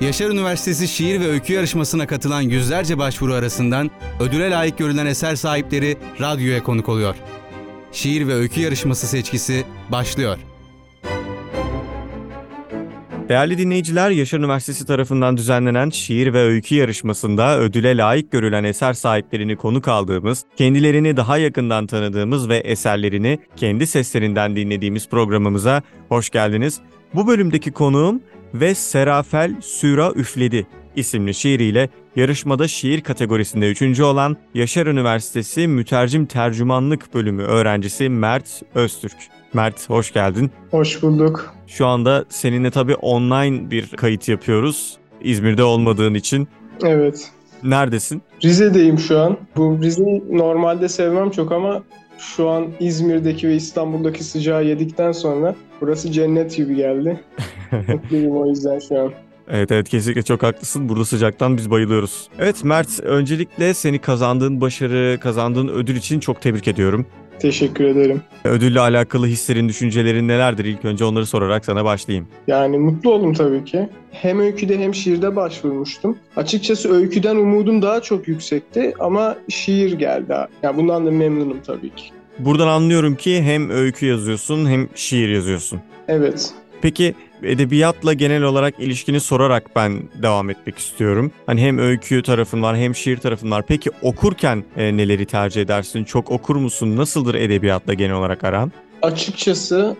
Yaşar Üniversitesi Şiir ve Öykü Yarışması'na katılan yüzlerce başvuru arasından ödüle layık görülen eser sahipleri radyoya konuk oluyor. Şiir ve Öykü Yarışması seçkisi başlıyor. Değerli dinleyiciler, Yaşar Üniversitesi tarafından düzenlenen şiir ve öykü yarışmasında ödüle layık görülen eser sahiplerini konuk aldığımız, kendilerini daha yakından tanıdığımız ve eserlerini kendi seslerinden dinlediğimiz programımıza hoş geldiniz. Bu bölümdeki konuğum ve Serafel Süra Üfledi isimli şiiriyle yarışmada şiir kategorisinde 3. olan Yaşar Üniversitesi Mütercim Tercümanlık Bölümü öğrencisi Mert Öztürk. Mert hoş geldin. Hoş bulduk. Şu anda seninle tabii online bir kayıt yapıyoruz. İzmir'de olmadığın için. Evet. Neredesin? Rize'deyim şu an. Bu Rize'yi normalde sevmem çok ama şu an İzmir'deki ve İstanbul'daki sıcağı yedikten sonra burası cennet gibi geldi. Mutluyum o yüzden şu an. Evet evet kesinlikle çok haklısın. Burada sıcaktan biz bayılıyoruz. Evet Mert öncelikle seni kazandığın başarı, kazandığın ödül için çok tebrik ediyorum. Teşekkür ederim. Ödülle alakalı hislerin, düşüncelerin nelerdir? İlk önce onları sorarak sana başlayayım. Yani mutlu oldum tabii ki. Hem öyküde hem şiirde başvurmuştum. Açıkçası öyküden umudum daha çok yüksekti ama şiir geldi. Yani bundan da memnunum tabii ki. Buradan anlıyorum ki hem öykü yazıyorsun hem şiir yazıyorsun. Evet. Peki edebiyatla genel olarak ilişkini sorarak ben devam etmek istiyorum. Hani hem öykü tarafın var hem şiir tarafın var. Peki okurken e, neleri tercih edersin? Çok okur musun? Nasıldır edebiyatla genel olarak aran? Açıkçası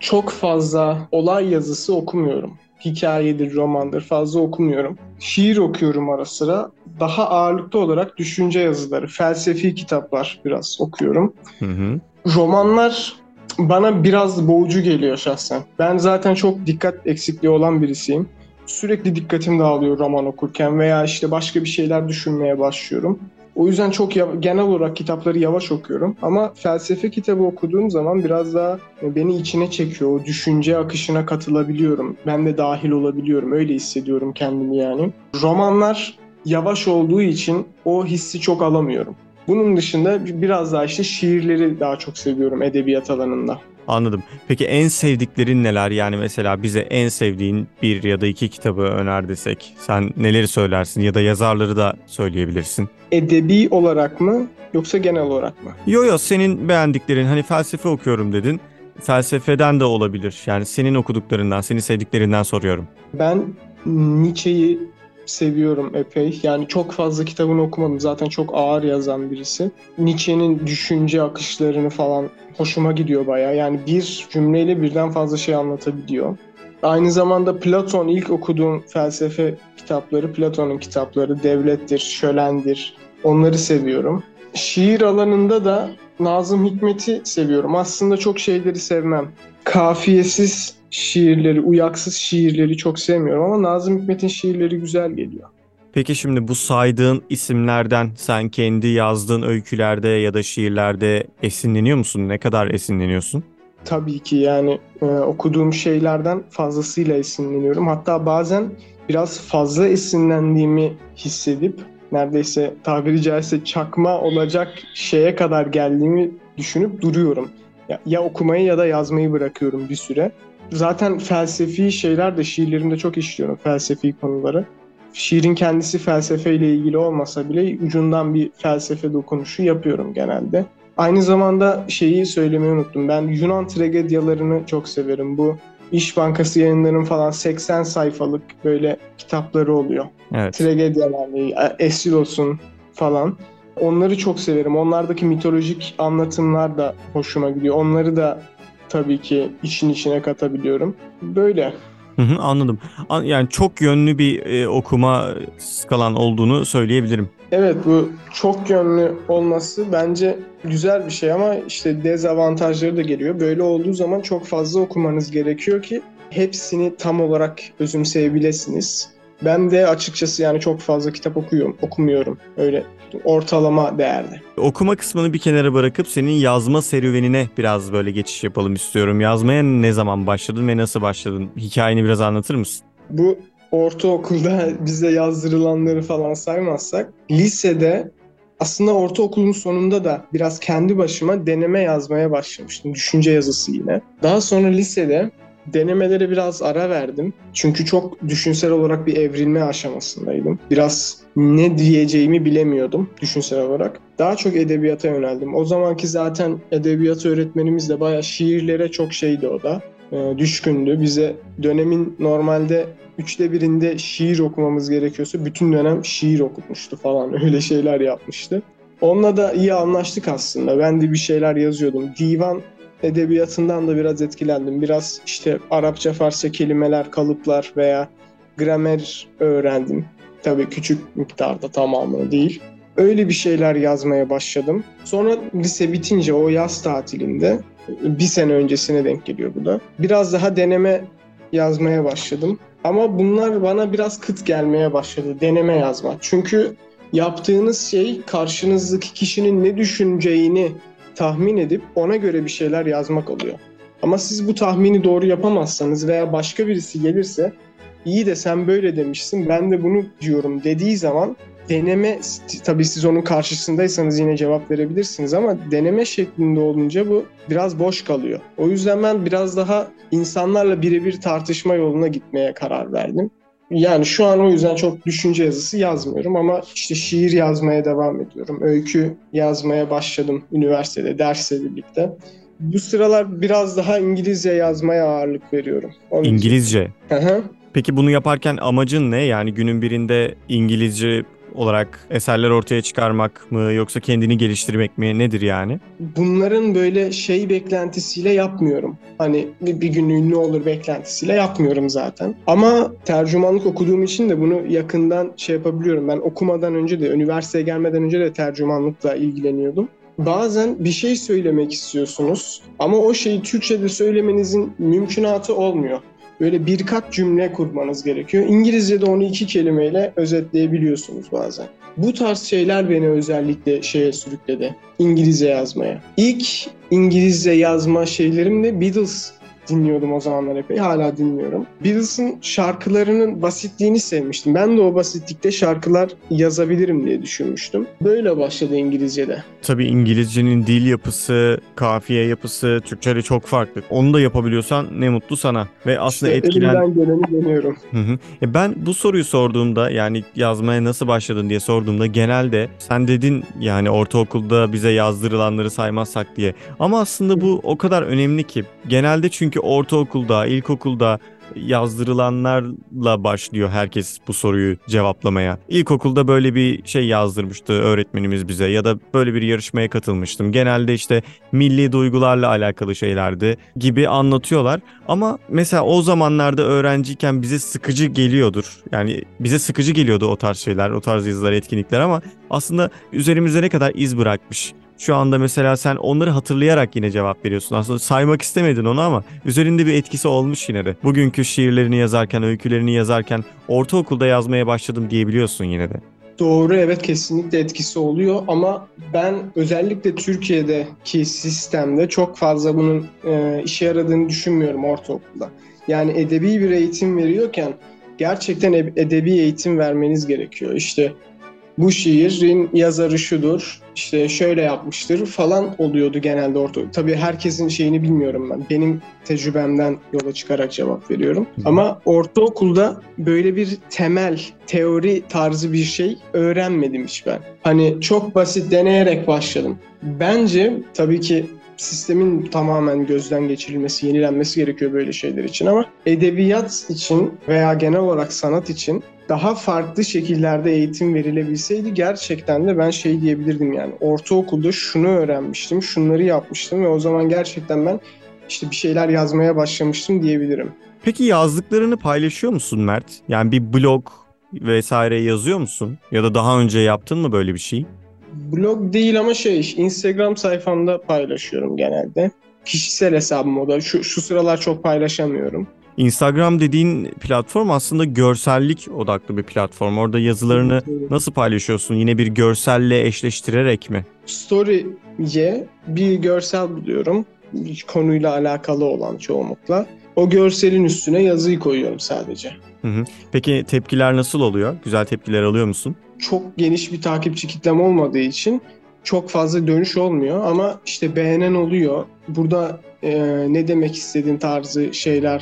çok fazla olay yazısı okumuyorum. Hikayedir, romandır fazla okumuyorum. Şiir okuyorum ara sıra. Daha ağırlıklı olarak düşünce yazıları, felsefi kitaplar biraz okuyorum. Hı hı. Romanlar bana biraz boğucu geliyor şahsen. Ben zaten çok dikkat eksikliği olan birisiyim. Sürekli dikkatim dağılıyor roman okurken veya işte başka bir şeyler düşünmeye başlıyorum. O yüzden çok genel olarak kitapları yavaş okuyorum. Ama felsefe kitabı okuduğum zaman biraz daha beni içine çekiyor. O düşünce akışına katılabiliyorum. Ben de dahil olabiliyorum. Öyle hissediyorum kendimi yani. Romanlar yavaş olduğu için o hissi çok alamıyorum. Bunun dışında biraz daha işte şiirleri daha çok seviyorum edebiyat alanında. Anladım. Peki en sevdiklerin neler? Yani mesela bize en sevdiğin bir ya da iki kitabı öner desek sen neleri söylersin ya da yazarları da söyleyebilirsin. Edebi olarak mı yoksa genel olarak mı? Yo yo senin beğendiklerin hani felsefe okuyorum dedin. Felsefeden de olabilir. Yani senin okuduklarından, senin sevdiklerinden soruyorum. Ben Nietzsche'yi seviyorum epey. Yani çok fazla kitabını okumadım. Zaten çok ağır yazan birisi. Nietzsche'nin düşünce akışlarını falan hoşuma gidiyor baya. Yani bir cümleyle birden fazla şey anlatabiliyor. Aynı zamanda Platon ilk okuduğum felsefe kitapları, Platon'un kitapları Devlettir, Şölendir. Onları seviyorum. Şiir alanında da Nazım Hikmet'i seviyorum. Aslında çok şeyleri sevmem. Kafiyesiz şiirleri, uyaksız şiirleri çok sevmiyorum ama Nazım Hikmet'in şiirleri güzel geliyor. Peki şimdi bu saydığın isimlerden sen kendi yazdığın öykülerde ya da şiirlerde esinleniyor musun? Ne kadar esinleniyorsun? Tabii ki yani e, okuduğum şeylerden fazlasıyla esinleniyorum. Hatta bazen biraz fazla esinlendiğimi hissedip neredeyse tabiri caizse çakma olacak şeye kadar geldiğimi düşünüp duruyorum. Ya, ya okumayı ya da yazmayı bırakıyorum bir süre. Zaten felsefi şeyler de şiirlerimde çok işliyorum, felsefi konuları. Şiirin kendisi felsefeyle ilgili olmasa bile ucundan bir felsefe dokunuşu yapıyorum genelde. Aynı zamanda şeyi söylemeyi unuttum. Ben Yunan tragedyalarını çok severim. Bu İş Bankası yayınlarının falan 80 sayfalık böyle kitapları oluyor. Evet. Tragedyalarla, Esilos'un falan. Onları çok severim. Onlardaki mitolojik anlatımlar da hoşuma gidiyor. Onları da tabii ki işin içine katabiliyorum. Böyle. Hı hı, anladım. Yani çok yönlü bir e, okuma skalan olduğunu söyleyebilirim. Evet bu çok yönlü olması bence güzel bir şey ama işte dezavantajları da geliyor. Böyle olduğu zaman çok fazla okumanız gerekiyor ki hepsini tam olarak özümseyebilirsiniz. Ben de açıkçası yani çok fazla kitap okuyorum, okumuyorum. Öyle ortalama değerde. Okuma kısmını bir kenara bırakıp senin yazma serüvenine biraz böyle geçiş yapalım istiyorum. Yazmaya ne zaman başladın ve nasıl başladın? Hikayeni biraz anlatır mısın? Bu ortaokulda bize yazdırılanları falan saymazsak lisede aslında ortaokulun sonunda da biraz kendi başıma deneme yazmaya başlamıştım. Düşünce yazısı yine. Daha sonra lisede denemelere biraz ara verdim. Çünkü çok düşünsel olarak bir evrilme aşamasındaydım. Biraz ne diyeceğimi bilemiyordum düşünsel olarak. Daha çok edebiyata yöneldim. O zamanki zaten edebiyat öğretmenimiz de bayağı şiirlere çok şeydi o da. E, düşkündü. Bize dönemin normalde üçte birinde şiir okumamız gerekiyorsa bütün dönem şiir okutmuştu falan. Öyle şeyler yapmıştı. Onunla da iyi anlaştık aslında. Ben de bir şeyler yazıyordum. Divan edebiyatından da biraz etkilendim. Biraz işte Arapça, Farsça kelimeler, kalıplar veya gramer öğrendim. Tabii küçük miktarda tamamını değil. Öyle bir şeyler yazmaya başladım. Sonra lise bitince o yaz tatilinde bir sene öncesine denk geliyor bu da. Biraz daha deneme yazmaya başladım. Ama bunlar bana biraz kıt gelmeye başladı. Deneme yazmak. Çünkü yaptığınız şey karşınızdaki kişinin ne düşüneceğini tahmin edip ona göre bir şeyler yazmak oluyor. Ama siz bu tahmini doğru yapamazsanız veya başka birisi gelirse iyi de sen böyle demişsin ben de bunu diyorum dediği zaman deneme tabii siz onun karşısındaysanız yine cevap verebilirsiniz ama deneme şeklinde olunca bu biraz boş kalıyor. O yüzden ben biraz daha insanlarla birebir tartışma yoluna gitmeye karar verdim. Yani şu an o yüzden çok düşünce yazısı yazmıyorum ama işte şiir yazmaya devam ediyorum. Öykü yazmaya başladım üniversitede dersle birlikte. Bu sıralar biraz daha İngilizce yazmaya ağırlık veriyorum. Onu İngilizce? Hı hı. Peki bunu yaparken amacın ne? Yani günün birinde İngilizce olarak eserler ortaya çıkarmak mı yoksa kendini geliştirmek mi nedir yani? Bunların böyle şey beklentisiyle yapmıyorum. Hani bir, bir gün ünlü olur beklentisiyle yapmıyorum zaten. Ama tercümanlık okuduğum için de bunu yakından şey yapabiliyorum. Ben okumadan önce de üniversiteye gelmeden önce de tercümanlıkla ilgileniyordum. Bazen bir şey söylemek istiyorsunuz ama o şeyi Türkçe'de söylemenizin mümkünatı olmuyor böyle birkaç cümle kurmanız gerekiyor. İngilizce'de onu iki kelimeyle özetleyebiliyorsunuz bazen. Bu tarz şeyler beni özellikle şeye sürükledi. İngilizce yazmaya. İlk İngilizce yazma şeylerim de Beatles dinliyordum o zamanlar epey. Hala dinliyorum. Beatles'ın şarkılarının basitliğini sevmiştim. Ben de o basitlikte şarkılar yazabilirim diye düşünmüştüm. Böyle başladı İngilizce'de. Tabii İngilizcenin dil yapısı, kafiye yapısı Türkçe'yle çok farklı. Onu da yapabiliyorsan ne mutlu sana. Ve aslında işte etkilen... elimden geleni deniyorum. Hı hı. E ben bu soruyu sorduğumda yani yazmaya nasıl başladın diye sorduğumda genelde sen dedin yani ortaokulda bize yazdırılanları saymazsak diye. Ama aslında bu o kadar önemli ki. Genelde çünkü ortaokulda, ilkokulda yazdırılanlarla başlıyor herkes bu soruyu cevaplamaya. İlkokulda böyle bir şey yazdırmıştı öğretmenimiz bize ya da böyle bir yarışmaya katılmıştım. Genelde işte milli duygularla alakalı şeylerdi gibi anlatıyorlar. Ama mesela o zamanlarda öğrenciyken bize sıkıcı geliyordur. Yani bize sıkıcı geliyordu o tarz şeyler, o tarz yazılar, etkinlikler ama aslında üzerimizde ne kadar iz bırakmış. Şu anda mesela sen onları hatırlayarak yine cevap veriyorsun. Aslında saymak istemedin onu ama üzerinde bir etkisi olmuş yine de. Bugünkü şiirlerini yazarken, öykülerini yazarken ortaokulda yazmaya başladım diyebiliyorsun yine de. Doğru evet kesinlikle etkisi oluyor ama ben özellikle Türkiye'deki sistemde çok fazla bunun e, işe yaradığını düşünmüyorum ortaokulda. Yani edebi bir eğitim veriyorken gerçekten edebi eğitim vermeniz gerekiyor. İşte bu şiirin yazarı şudur, işte şöyle yapmıştır falan oluyordu genelde orta. Tabii herkesin şeyini bilmiyorum ben. Benim tecrübemden yola çıkarak cevap veriyorum. Ama ortaokulda böyle bir temel teori tarzı bir şey öğrenmedim hiç ben. Hani çok basit deneyerek başladım. Bence tabii ki sistemin tamamen gözden geçirilmesi, yenilenmesi gerekiyor böyle şeyler için ama edebiyat için veya genel olarak sanat için daha farklı şekillerde eğitim verilebilseydi gerçekten de ben şey diyebilirdim yani ortaokulda şunu öğrenmiştim, şunları yapmıştım ve o zaman gerçekten ben işte bir şeyler yazmaya başlamıştım diyebilirim. Peki yazdıklarını paylaşıyor musun Mert? Yani bir blog vesaire yazıyor musun? Ya da daha önce yaptın mı böyle bir şey? Blog değil ama şey Instagram sayfamda paylaşıyorum genelde. Kişisel hesabım o da. Şu, şu sıralar çok paylaşamıyorum. Instagram dediğin platform aslında görsellik odaklı bir platform. Orada yazılarını nasıl paylaşıyorsun? Yine bir görselle eşleştirerek mi? Story'ye bir görsel buluyorum. Konuyla alakalı olan çoğunlukla. O görselin üstüne yazıyı koyuyorum sadece. Hı hı. Peki tepkiler nasıl oluyor? Güzel tepkiler alıyor musun? Çok geniş bir takipçi kitlem olmadığı için çok fazla dönüş olmuyor ama işte beğenen oluyor. Burada e, ne demek istediğin tarzı şeyler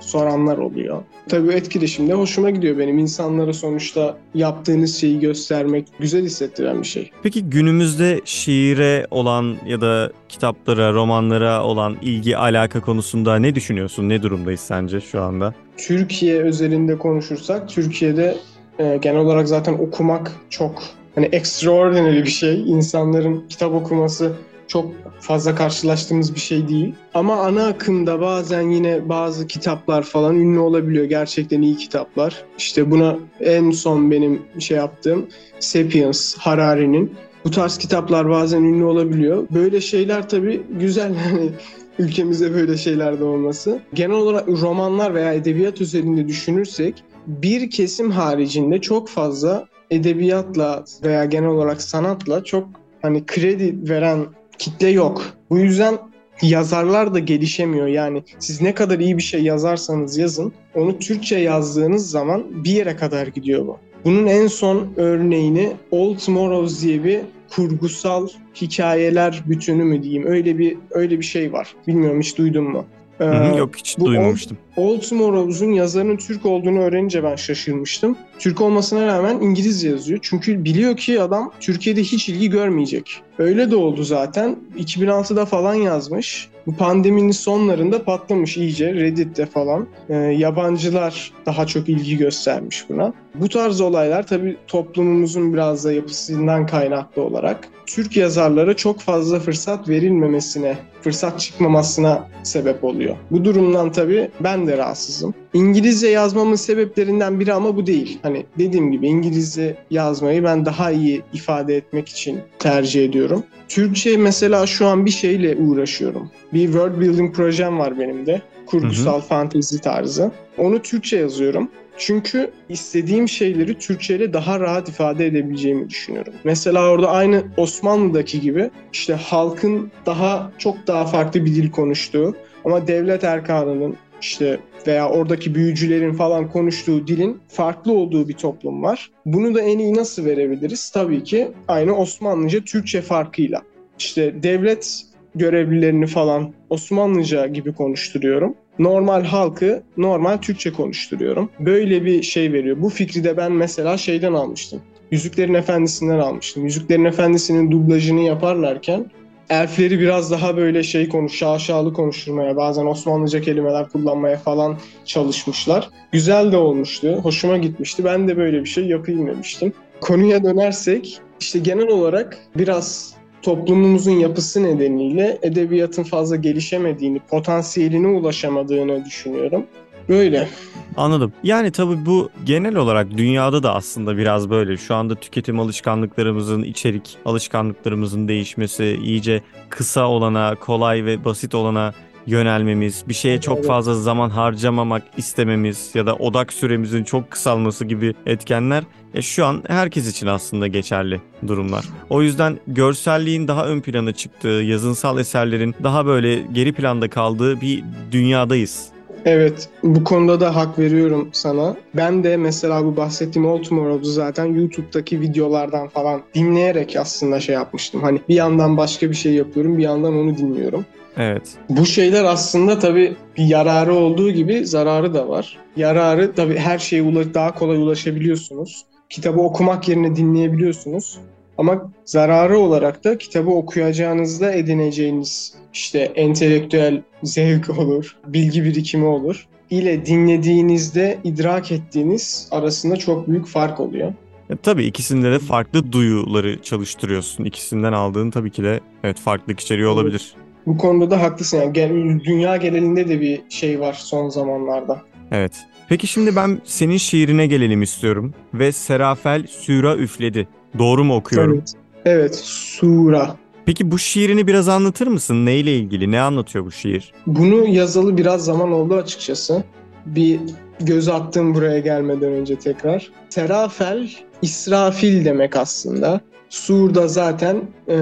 soranlar oluyor. Tabii etkileşimde hoşuma gidiyor benim. İnsanlara sonuçta yaptığınız şeyi göstermek güzel hissettiren bir şey. Peki günümüzde şiire olan ya da kitaplara, romanlara olan ilgi, alaka konusunda ne düşünüyorsun? Ne durumdayız sence şu anda? Türkiye özelinde konuşursak, Türkiye'de e, genel olarak zaten okumak çok hani extraordinary bir şey. İnsanların kitap okuması çok fazla karşılaştığımız bir şey değil. Ama ana akımda bazen yine bazı kitaplar falan ünlü olabiliyor. Gerçekten iyi kitaplar. İşte buna en son benim şey yaptığım Sapiens, Harari'nin. Bu tarz kitaplar bazen ünlü olabiliyor. Böyle şeyler tabii güzel yani ülkemizde böyle şeyler de olması. Genel olarak romanlar veya edebiyat üzerinde düşünürsek bir kesim haricinde çok fazla edebiyatla veya genel olarak sanatla çok hani kredi veren kitle yok. Bu yüzden yazarlar da gelişemiyor. Yani siz ne kadar iyi bir şey yazarsanız yazın, onu Türkçe yazdığınız zaman bir yere kadar gidiyor bu. Bunun en son örneğini Old Tomorrows diye bir kurgusal hikayeler bütünü mü diyeyim öyle bir öyle bir şey var. Bilmiyorum hiç duydun mu? Ee, Yok hiç duymamıştım. Old, Old Tomorrows'un yazarının Türk olduğunu öğrenince ben şaşırmıştım. Türk olmasına rağmen İngilizce yazıyor. Çünkü biliyor ki adam Türkiye'de hiç ilgi görmeyecek. Öyle de oldu zaten. 2006'da falan yazmış. Bu pandeminin sonlarında patlamış iyice Reddit'te falan. E, yabancılar daha çok ilgi göstermiş buna. Bu tarz olaylar tabii toplumumuzun biraz da yapısından kaynaklı olarak Türk yazarlara çok fazla fırsat verilmemesine, fırsat çıkmamasına sebep oluyor. Bu durumdan tabii ben de rahatsızım. İngilizce yazmamın sebeplerinden biri ama bu değil. Hani dediğim gibi İngilizce yazmayı ben daha iyi ifade etmek için tercih ediyorum. Türkçe mesela şu an bir şeyle uğraşıyorum. Bir world building projem var benim de. Kurgusal hı hı. fantezi tarzı. Onu Türkçe yazıyorum. Çünkü istediğim şeyleri Türkçe ile daha rahat ifade edebileceğimi düşünüyorum. Mesela orada aynı Osmanlı'daki gibi işte halkın daha çok daha farklı bir dil konuştuğu ama devlet erkanının işte veya oradaki büyücülerin falan konuştuğu dilin farklı olduğu bir toplum var. Bunu da en iyi nasıl verebiliriz? Tabii ki aynı Osmanlıca Türkçe farkıyla. İşte devlet görevlilerini falan Osmanlıca gibi konuşturuyorum. Normal halkı normal Türkçe konuşturuyorum. Böyle bir şey veriyor. Bu fikri de ben mesela şeyden almıştım. Yüzüklerin Efendisi'nden almıştım. Yüzüklerin Efendisi'nin dublajını yaparlarken elfleri biraz daha böyle şey konuş, şaşalı konuşturmaya, bazen Osmanlıca kelimeler kullanmaya falan çalışmışlar. Güzel de olmuştu, hoşuma gitmişti. Ben de böyle bir şey yapayım demiştim. Konuya dönersek, işte genel olarak biraz toplumumuzun yapısı nedeniyle edebiyatın fazla gelişemediğini, potansiyeline ulaşamadığını düşünüyorum. Böyle. Anladım. Yani tabii bu genel olarak dünyada da aslında biraz böyle. Şu anda tüketim alışkanlıklarımızın, içerik alışkanlıklarımızın değişmesi, iyice kısa olana, kolay ve basit olana yönelmemiz, bir şeye çok fazla zaman harcamamak istememiz ya da odak süremizin çok kısalması gibi etkenler e, şu an herkes için aslında geçerli durumlar. O yüzden görselliğin daha ön plana çıktığı, yazınsal eserlerin daha böyle geri planda kaldığı bir dünyadayız. Evet, bu konuda da hak veriyorum sana. Ben de mesela bu bahsettiğim All Tomorrow'du zaten YouTube'daki videolardan falan dinleyerek aslında şey yapmıştım. Hani bir yandan başka bir şey yapıyorum, bir yandan onu dinliyorum. Evet. Bu şeyler aslında tabii bir yararı olduğu gibi zararı da var. Yararı tabii her şeye daha kolay ulaşabiliyorsunuz. Kitabı okumak yerine dinleyebiliyorsunuz. Ama zararı olarak da kitabı okuyacağınızda edineceğiniz işte entelektüel zevk olur, bilgi birikimi olur. ile dinlediğinizde idrak ettiğiniz arasında çok büyük fark oluyor. Ya, tabii ikisinde de farklı duyuları çalıştırıyorsun. İkisinden aldığın tabii ki de evet farklılık içeriyor olabilir. Bu konuda da haklısın. Yani dünya genelinde de bir şey var son zamanlarda. Evet. Peki şimdi ben senin şiirine gelelim istiyorum. Ve Serafel Süra üfledi. Doğru mu okuyorum? Evet. Evet, Sura. Peki bu şiirini biraz anlatır mısın? Neyle ilgili? Ne anlatıyor bu şiir? Bunu yazalı biraz zaman oldu açıkçası. Bir göz attım buraya gelmeden önce tekrar. Serafel, İsrafil demek aslında. Sur'da zaten e,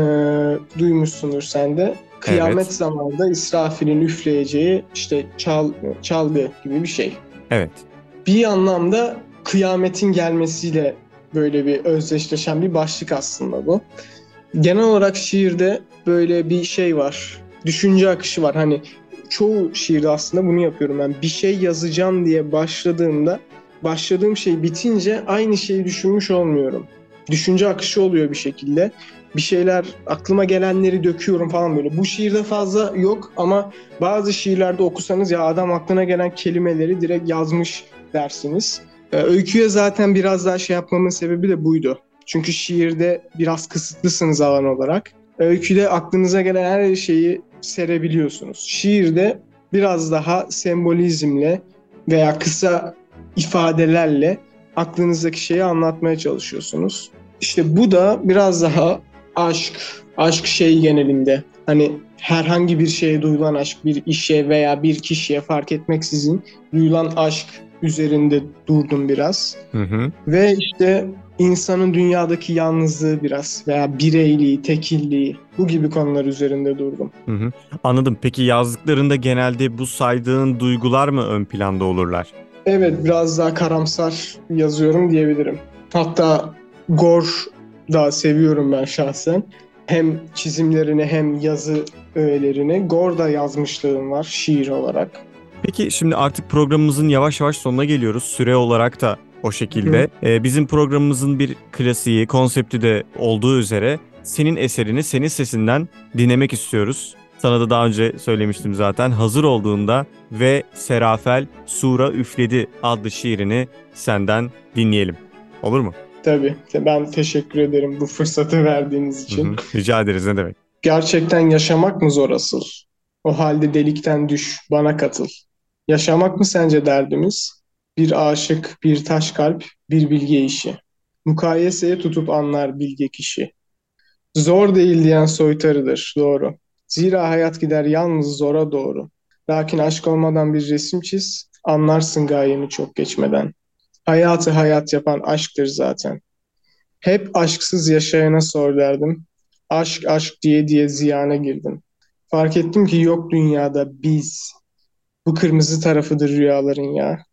duymuşsundur sen de. Kıyamet evet. zamanında İsrafil'in üfleyeceği işte çal, çalgı gibi bir şey. Evet. Bir anlamda kıyametin gelmesiyle böyle bir özdeşleşen bir başlık aslında bu. Genel olarak şiirde böyle bir şey var. düşünce akışı var. Hani çoğu şiirde aslında bunu yapıyorum ben. Bir şey yazacağım diye başladığımda başladığım şey bitince aynı şeyi düşünmüş olmuyorum. Düşünce akışı oluyor bir şekilde. Bir şeyler aklıma gelenleri döküyorum falan böyle. Bu şiirde fazla yok ama bazı şiirlerde okusanız ya adam aklına gelen kelimeleri direkt yazmış dersiniz. Ee, öyküye zaten biraz daha şey yapmamın sebebi de buydu. Çünkü şiirde biraz kısıtlısınız alan olarak. Öyküde aklınıza gelen her şeyi serebiliyorsunuz. Şiirde biraz daha sembolizmle veya kısa ifadelerle aklınızdaki şeyi anlatmaya çalışıyorsunuz. İşte bu da biraz daha aşk, aşk şey genelinde. Hani herhangi bir şeye duyulan aşk, bir işe veya bir kişiye fark etmeksizin duyulan aşk üzerinde durdum biraz. Hı hı. Ve işte insanın dünyadaki yalnızlığı biraz veya bireyliği, tekilliği bu gibi konular üzerinde durdum. Hı hı. Anladım. Peki yazdıklarında genelde bu saydığın duygular mı ön planda olurlar? Evet biraz daha karamsar yazıyorum diyebilirim. Hatta Gor da seviyorum ben şahsen. Hem çizimlerini hem yazı öğelerini. Gor da yazmışlığım var şiir olarak. Peki şimdi artık programımızın yavaş yavaş sonuna geliyoruz. Süre olarak da o şekilde. Ee, bizim programımızın bir klasiği, konsepti de olduğu üzere senin eserini senin sesinden dinlemek istiyoruz. Sana da daha önce söylemiştim zaten. Hazır olduğunda ve Serafel Sura Üfledi adlı şiirini senden dinleyelim. Olur mu? Tabii. Ben teşekkür ederim bu fırsatı verdiğiniz için. Hı hı. Rica ederiz ne demek. Gerçekten yaşamak mı zor asıl? O halde delikten düş, bana katıl. Yaşamak mı sence derdimiz? Bir aşık, bir taş kalp, bir bilge işi. Mukayeseye tutup anlar bilge kişi. Zor değil diyen soytarıdır, doğru. Zira hayat gider yalnız zora doğru. Lakin aşk olmadan bir resim çiz, anlarsın gayemi çok geçmeden. Hayatı hayat yapan aşktır zaten. Hep aşksız yaşayana sor derdim. Aşk aşk diye diye ziyana girdim. Fark ettim ki yok dünyada biz. Bu kırmızı tarafıdır rüyaların ya.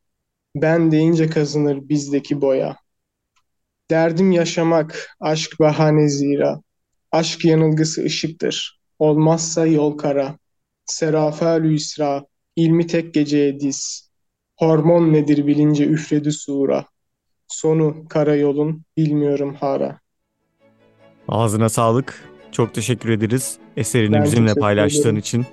Ben deyince kazınır bizdeki boya. Derdim yaşamak, aşk bahane zira. Aşk yanılgısı ışıktır. Olmazsa yol kara. Serafelü isra, ilmi tek geceye diz. Hormon nedir bilince üfledi sura. Sonu kara yolun bilmiyorum hara. Ağzına sağlık. Çok teşekkür ederiz eserini Ben bizimle paylaştığın ederim. için.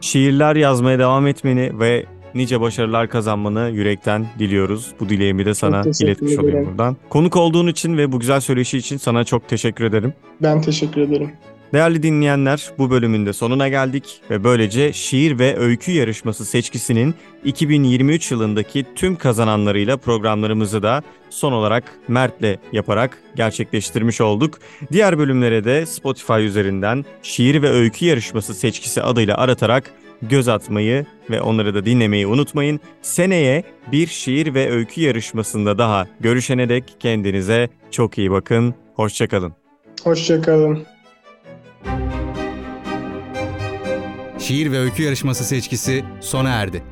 Şiirler yazmaya devam etmeni ve nice başarılar kazanmanı yürekten diliyoruz. Bu dileğimi de sana iletmiş olayım buradan. Konuk olduğun için ve bu güzel söyleşi için sana çok teşekkür ederim. Ben teşekkür ederim. Değerli dinleyenler, bu bölümün de sonuna geldik ve böylece şiir ve öykü yarışması seçkisinin 2023 yılındaki tüm kazananlarıyla programlarımızı da son olarak Mert'le yaparak gerçekleştirmiş olduk. Diğer bölümlere de Spotify üzerinden şiir ve öykü yarışması seçkisi adıyla aratarak göz atmayı ve onları da dinlemeyi unutmayın. Seneye bir şiir ve öykü yarışmasında daha görüşene dek kendinize çok iyi bakın. Hoşçakalın. Hoşçakalın. Şiir ve öykü yarışması seçkisi sona erdi.